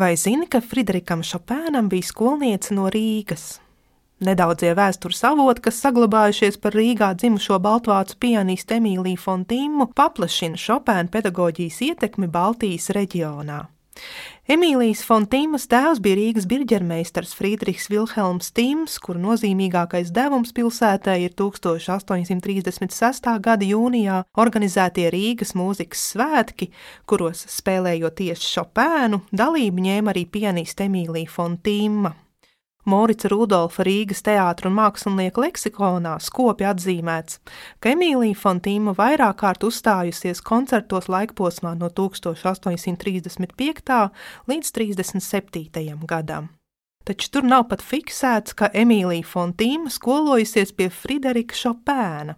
Vai zini, ka Friderikam Šopēnam bija skolniece no Rīgas? Nedaudzie vēstures avoti, kas saglabājušies par Rīgā dzimušo baltvācu pianistu Emīliju Fontīmu, paplašina Šopēna pedagoģijas ietekmi Baltijas reģionā. Emīlijas Fontīmas tēvs bija Rīgas birģermeistars Friedrichs Vilhelms Tims, kura nozīmīgākais devums pilsētai ir 1836. gada jūnijā organizētie Rīgas mūzikas svētki, kuros spēlējot tieši Šopēnu, dalību ņēma arī pianiste Emīlija Fontīma. Morica Rudolfa Rīgas teātra un mākslinieka leksikonā skopi atzīmēts, ka Emīlija Fontīma vairāk kārt uzstājusies koncertos laikposmā no 1835. līdz 37. gadam taču tur nav pat fiksēts, ka Emīlija Fontīma skolojusies pie Friderika Šopēna,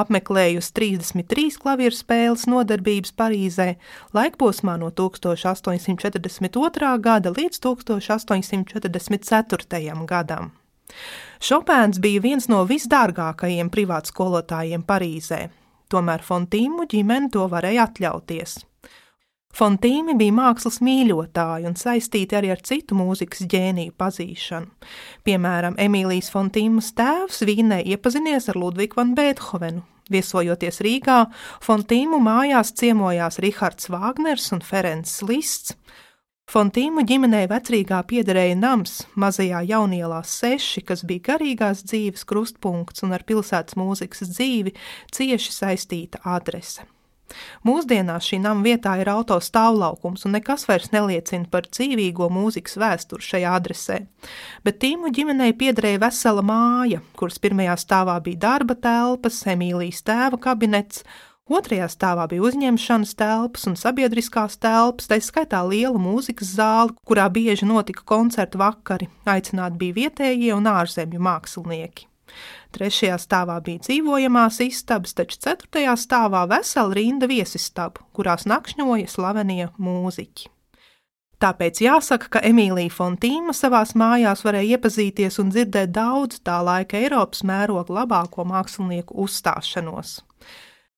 apmeklējusi 33 klavieru spēles nodarbības Parīzē laikposmā no 1842. gada līdz 1844. gadam. Šopēns bija viens no visdārgākajiem privātskolotājiem Parīzē, tomēr Fontīmu ģimene to varēja atļauties. Fontīmi bija mākslas mīļotāji un saistīti arī ar citu mūzikas ģēniju pazīšanu. Piemēram, Emīlijas Fontīmas tēvs Vīnē iepazinies ar Ludvigu van Beethovenu. Viesojoties Rīgā, Fontīmu mājās ciemojās Rihards Vāgners un Ferencs Lists. Fontīmu ģimenei vecrīgā piederēja nams mazajā jaunielā seši, kas bija garīgās dzīves krustpunkts un ar pilsētas mūzikas dzīvi cieši saistīta adrese. Mūsdienās šī nama vietā ir auto stāvlaukums, un nekas vairs neliecina par dzīvīgo mūzikas vēsturi šajā adresē. Bet Tīmu ģimenei piederēja vesela māja, kuras pirmajā stāvā bija darba telpas, Emīlijas tēva kabinets, Otrajā stāvā bija uzņemšanas telpas un sabiedriskās telpas, tā skaitā liela mūzikas zāle, kurā bieži notika koncertu vakari. Aicināti bija vietējie un ārzemju mākslinieki. Trešajā stāvā bija dzīvojamās istabas, taču ceturtajā stāvā vesela rinda viesistabu, kurās nakšņoja slavenie mūziķi. Tāpēc jāsaka, ka Emīlija Fontīma savās mājās varēja iepazīties un dzirdēt daudz tā laika Eiropas mēroga labāko mākslinieku uzstāšanos.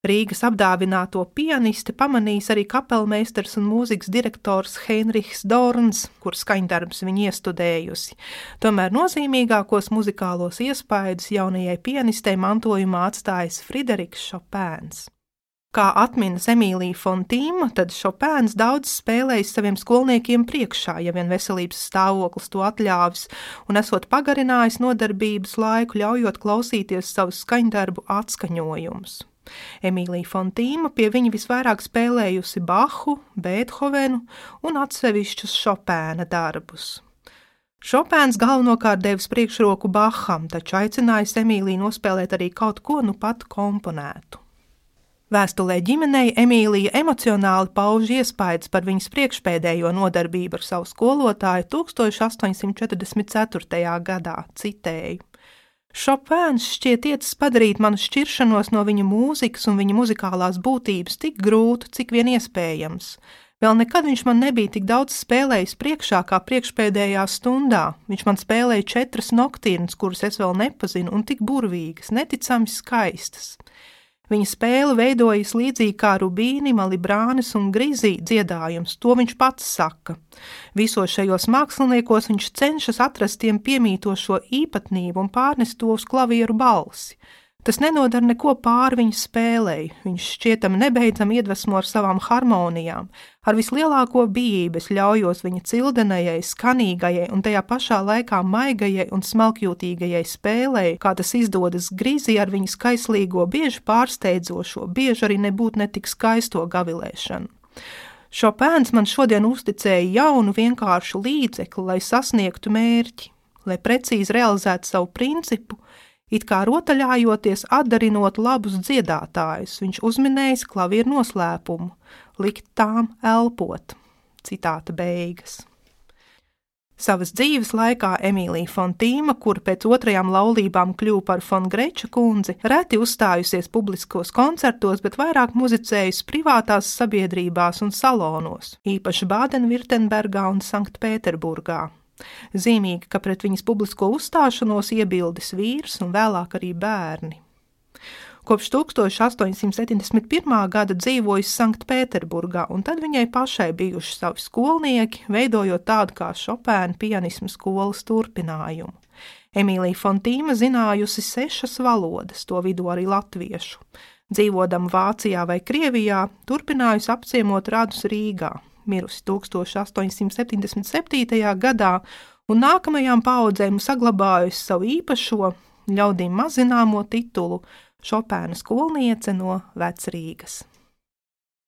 Rīgas apdāvināto pianisti pamanīs arī kapelmeistars un mūzikas direktors Heinrichs Dorns, kur skaņdarbs viņa iestudējusi. Tomēr nozīmīgākos muzikālos iespaidus jaunajai pianistei mantojumā atstājis Frideriks Šopēns. Kā atminas Emīlija Fontīma, tad Šopēns daudz spēlējis saviem skolniekiem priekšā, ja vien veselības stāvoklis to atļāvis, un esot pagarinājis nodarbības laiku, ļaujot klausīties savus skaņdarbu atskaņojumus. Emīlija Fontīma pie viņa visvairāk spēlējusi Bahu, Beethovenu un atsevišķus Šopēna darbus. Šopēns galvenokārt devis priekšroku Baham, taču aicinājis Emīliju nospēlēt arī kaut ko nu pat komponētu. Vēstulē ģimenei Emīlija emocionāli pauž iespējas par viņas priekšpēdējo nodarbību ar savu skolotāju 1844. gadā, citēju. Šopēns šķiet iecis padarīt manu šķiršanos no viņa mūzikas un viņa muzikālās būtības tik grūtu, cik vien iespējams. Vēl nekad viņš man nebija tik daudz spēlējis priekšā kā priekšpēdējā stundā. Viņš man spēlēja četras noktīrnes, kuras es vēl nepazinu, un tik burvīgas, neticami skaistas. Viņa spēle veidojas līdzīgi kā Rubīni, Malibrānis un Grizī dziedājums, to viņš pats saka. Visos šajos māksliniekos viņš cenšas atrast tiem piemītošo īpatnību un pārnest to uz klavieru balsi. Tas nenodara neko pāri viņa spēlei. Viņš šķietami nebeidzami iedvesmo ar savām harmonijām. Ar vislielāko bijību es ļaujos viņa cildenējai, skanīgajai un tajā pašā laikā maigajai un smalkjūtīgajai spēlei, kā tas izdodas grīzī ar viņa skaislīgo, bieži pārsteidzošo, bieži arī nebūt netik skaisto gavilēšanu. Šopēns man šodien uzticēja jaunu vienkāršu līdzekli, lai sasniegtu mērķi, lai precīzi realizētu savu principu, It kā rotaļājoties, atdarinot labus dziedātājus, viņš uzminējis klavieru noslēpumu, likt tām elpot. Citāta beigas. Savas dzīves laikā Emīlija Fontīma, kur pēc otrajām laulībām kļuva par Fongreča kundzi, reti uzstājusies publiskos koncertos, bet vairāk muzicējusi privātās sabiedrībās un salonos, īpaši Bādenvirtenbergā un Sanktpēterburgā. Zīmīgi, ka pret viņas publisko uzstāšanos iebildes vīrs un vēlāk arī bērni. Kopš 1871. gada dzīvojusi Sanktpēterburgā, un tad viņai pašai bijuši savi skolnieki, veidojot tādu kā Šopēna pianismu skolas turpinājumu. Emīlija Fontīma zinājusi sešas valodas, to vidū arī latviešu. Dzīvodama Vācijā vai Krievijā, turpinājusi apciemot radus Rīgā, mirusi 1877. gadā, un nākamajām paudzēm saglabājusi savu īpašo, ļaudīm mazināmo titulu Šopēna skolniece no Vecrīgas.